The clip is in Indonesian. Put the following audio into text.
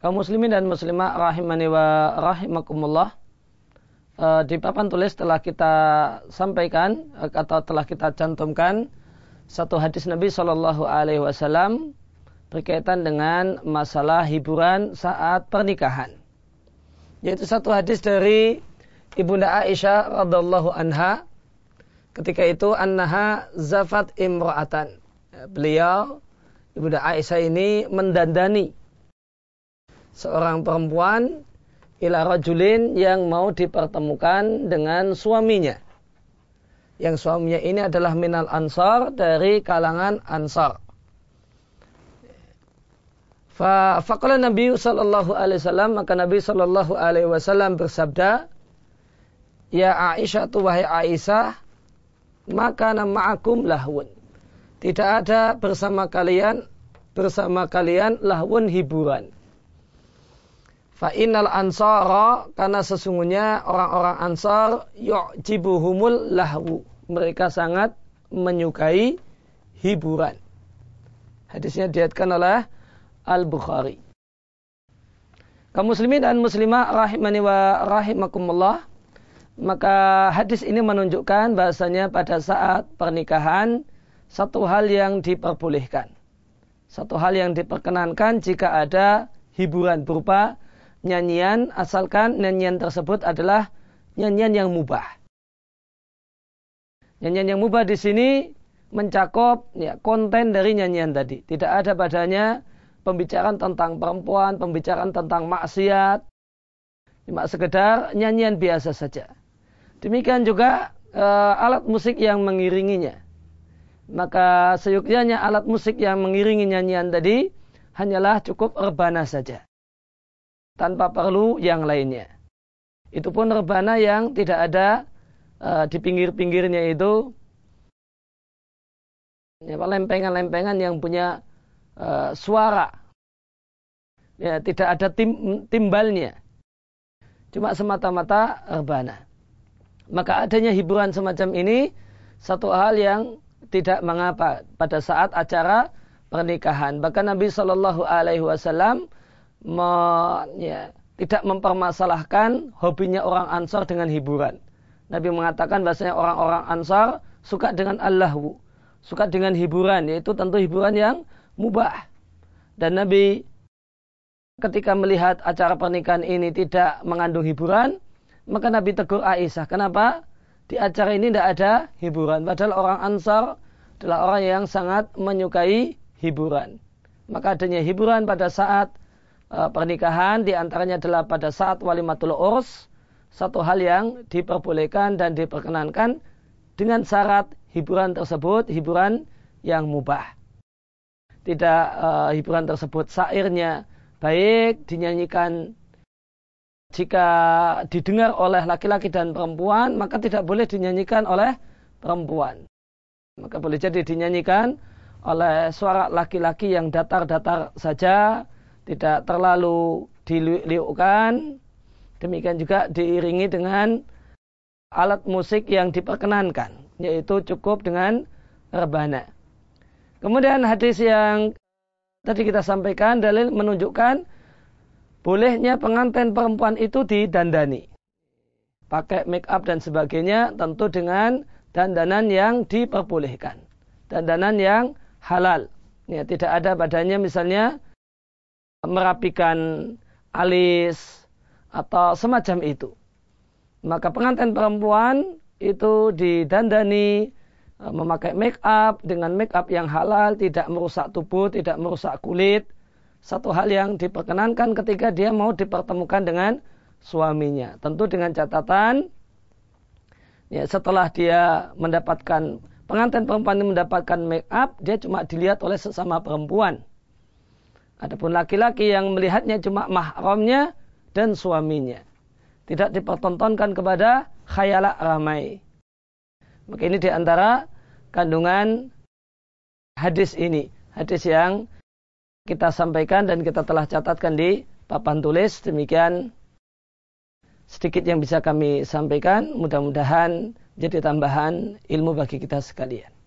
kaum muslimin dan muslimah rahimani wa rahimakumullah uh, di papan tulis telah kita sampaikan uh, atau telah kita cantumkan satu hadis Nabi Shallallahu Alaihi Wasallam berkaitan dengan masalah hiburan saat pernikahan. Yaitu satu hadis dari Ibunda Aisyah radhiallahu anha ketika itu annaha zafat imra'atan. Beliau Ibunda Aisyah ini mendandani seorang perempuan ila rajulin yang mau dipertemukan dengan suaminya. Yang suaminya ini adalah minal ansar dari kalangan ansar. Faqala Nabi sallallahu alaihi wasallam maka Nabi sallallahu alaihi wasallam bersabda Ya Aisyah tu wahai Aisyah maka ma'akum lahun. Tidak ada bersama kalian bersama kalian lahun hiburan Fa'inal ansara karena sesungguhnya orang-orang ansar yu'jibuhumul lahu. Mereka sangat menyukai hiburan. Hadisnya diatkan oleh Al-Bukhari. Kaum muslimin dan muslimah rahimani wa rahimakumullah. Maka hadis ini menunjukkan bahasanya pada saat pernikahan satu hal yang diperbolehkan. Satu hal yang diperkenankan jika ada hiburan berupa nyanyian asalkan nyanyian tersebut adalah nyanyian yang mubah. Nyanyian yang mubah di sini mencakup ya, konten dari nyanyian tadi. Tidak ada padanya pembicaraan tentang perempuan, pembicaraan tentang maksiat. Cuma sekedar nyanyian biasa saja. Demikian juga e, alat musik yang mengiringinya. Maka seyukianya alat musik yang mengiringi nyanyian tadi hanyalah cukup rebana saja tanpa perlu yang lainnya. Itu pun rebana yang tidak ada uh, di pinggir-pinggirnya itu ya, lempengan-lempengan yang punya uh, suara. Ya, tidak ada tim, timbalnya. Cuma semata-mata rebana. Maka adanya hiburan semacam ini satu hal yang tidak mengapa pada saat acara pernikahan. Bahkan Nabi Shallallahu Alaihi Wasallam me, ya, tidak mempermasalahkan hobinya orang Ansar dengan hiburan. Nabi mengatakan bahasanya orang-orang Ansar suka dengan Allahu, suka dengan hiburan, yaitu tentu hiburan yang mubah. Dan Nabi ketika melihat acara pernikahan ini tidak mengandung hiburan, maka Nabi tegur Aisyah. Kenapa? Di acara ini tidak ada hiburan. Padahal orang Ansar adalah orang yang sangat menyukai hiburan. Maka adanya hiburan pada saat pernikahan di antaranya adalah pada saat walimatul urs satu hal yang diperbolehkan dan diperkenankan dengan syarat hiburan tersebut hiburan yang mubah. Tidak uh, hiburan tersebut sairnya baik dinyanyikan jika didengar oleh laki-laki dan perempuan maka tidak boleh dinyanyikan oleh perempuan. Maka boleh jadi dinyanyikan oleh suara laki-laki yang datar-datar saja tidak terlalu diliukkan demikian juga diiringi dengan alat musik yang diperkenankan yaitu cukup dengan rebana. Kemudian hadis yang tadi kita sampaikan dalil menunjukkan bolehnya pengantin perempuan itu didandani. Pakai make up dan sebagainya tentu dengan dandanan yang diperbolehkan. Dandanan yang halal. Ya tidak ada badannya misalnya merapikan alis atau semacam itu. Maka pengantin perempuan itu didandani e, memakai make up dengan make up yang halal, tidak merusak tubuh, tidak merusak kulit. Satu hal yang diperkenankan ketika dia mau dipertemukan dengan suaminya. Tentu dengan catatan ya setelah dia mendapatkan pengantin perempuan ini mendapatkan make up, dia cuma dilihat oleh sesama perempuan. Adapun laki-laki yang melihatnya cuma mahramnya dan suaminya. Tidak dipertontonkan kepada khayalak ramai. Maka ini di antara kandungan hadis ini. Hadis yang kita sampaikan dan kita telah catatkan di papan tulis. Demikian sedikit yang bisa kami sampaikan. Mudah-mudahan jadi tambahan ilmu bagi kita sekalian.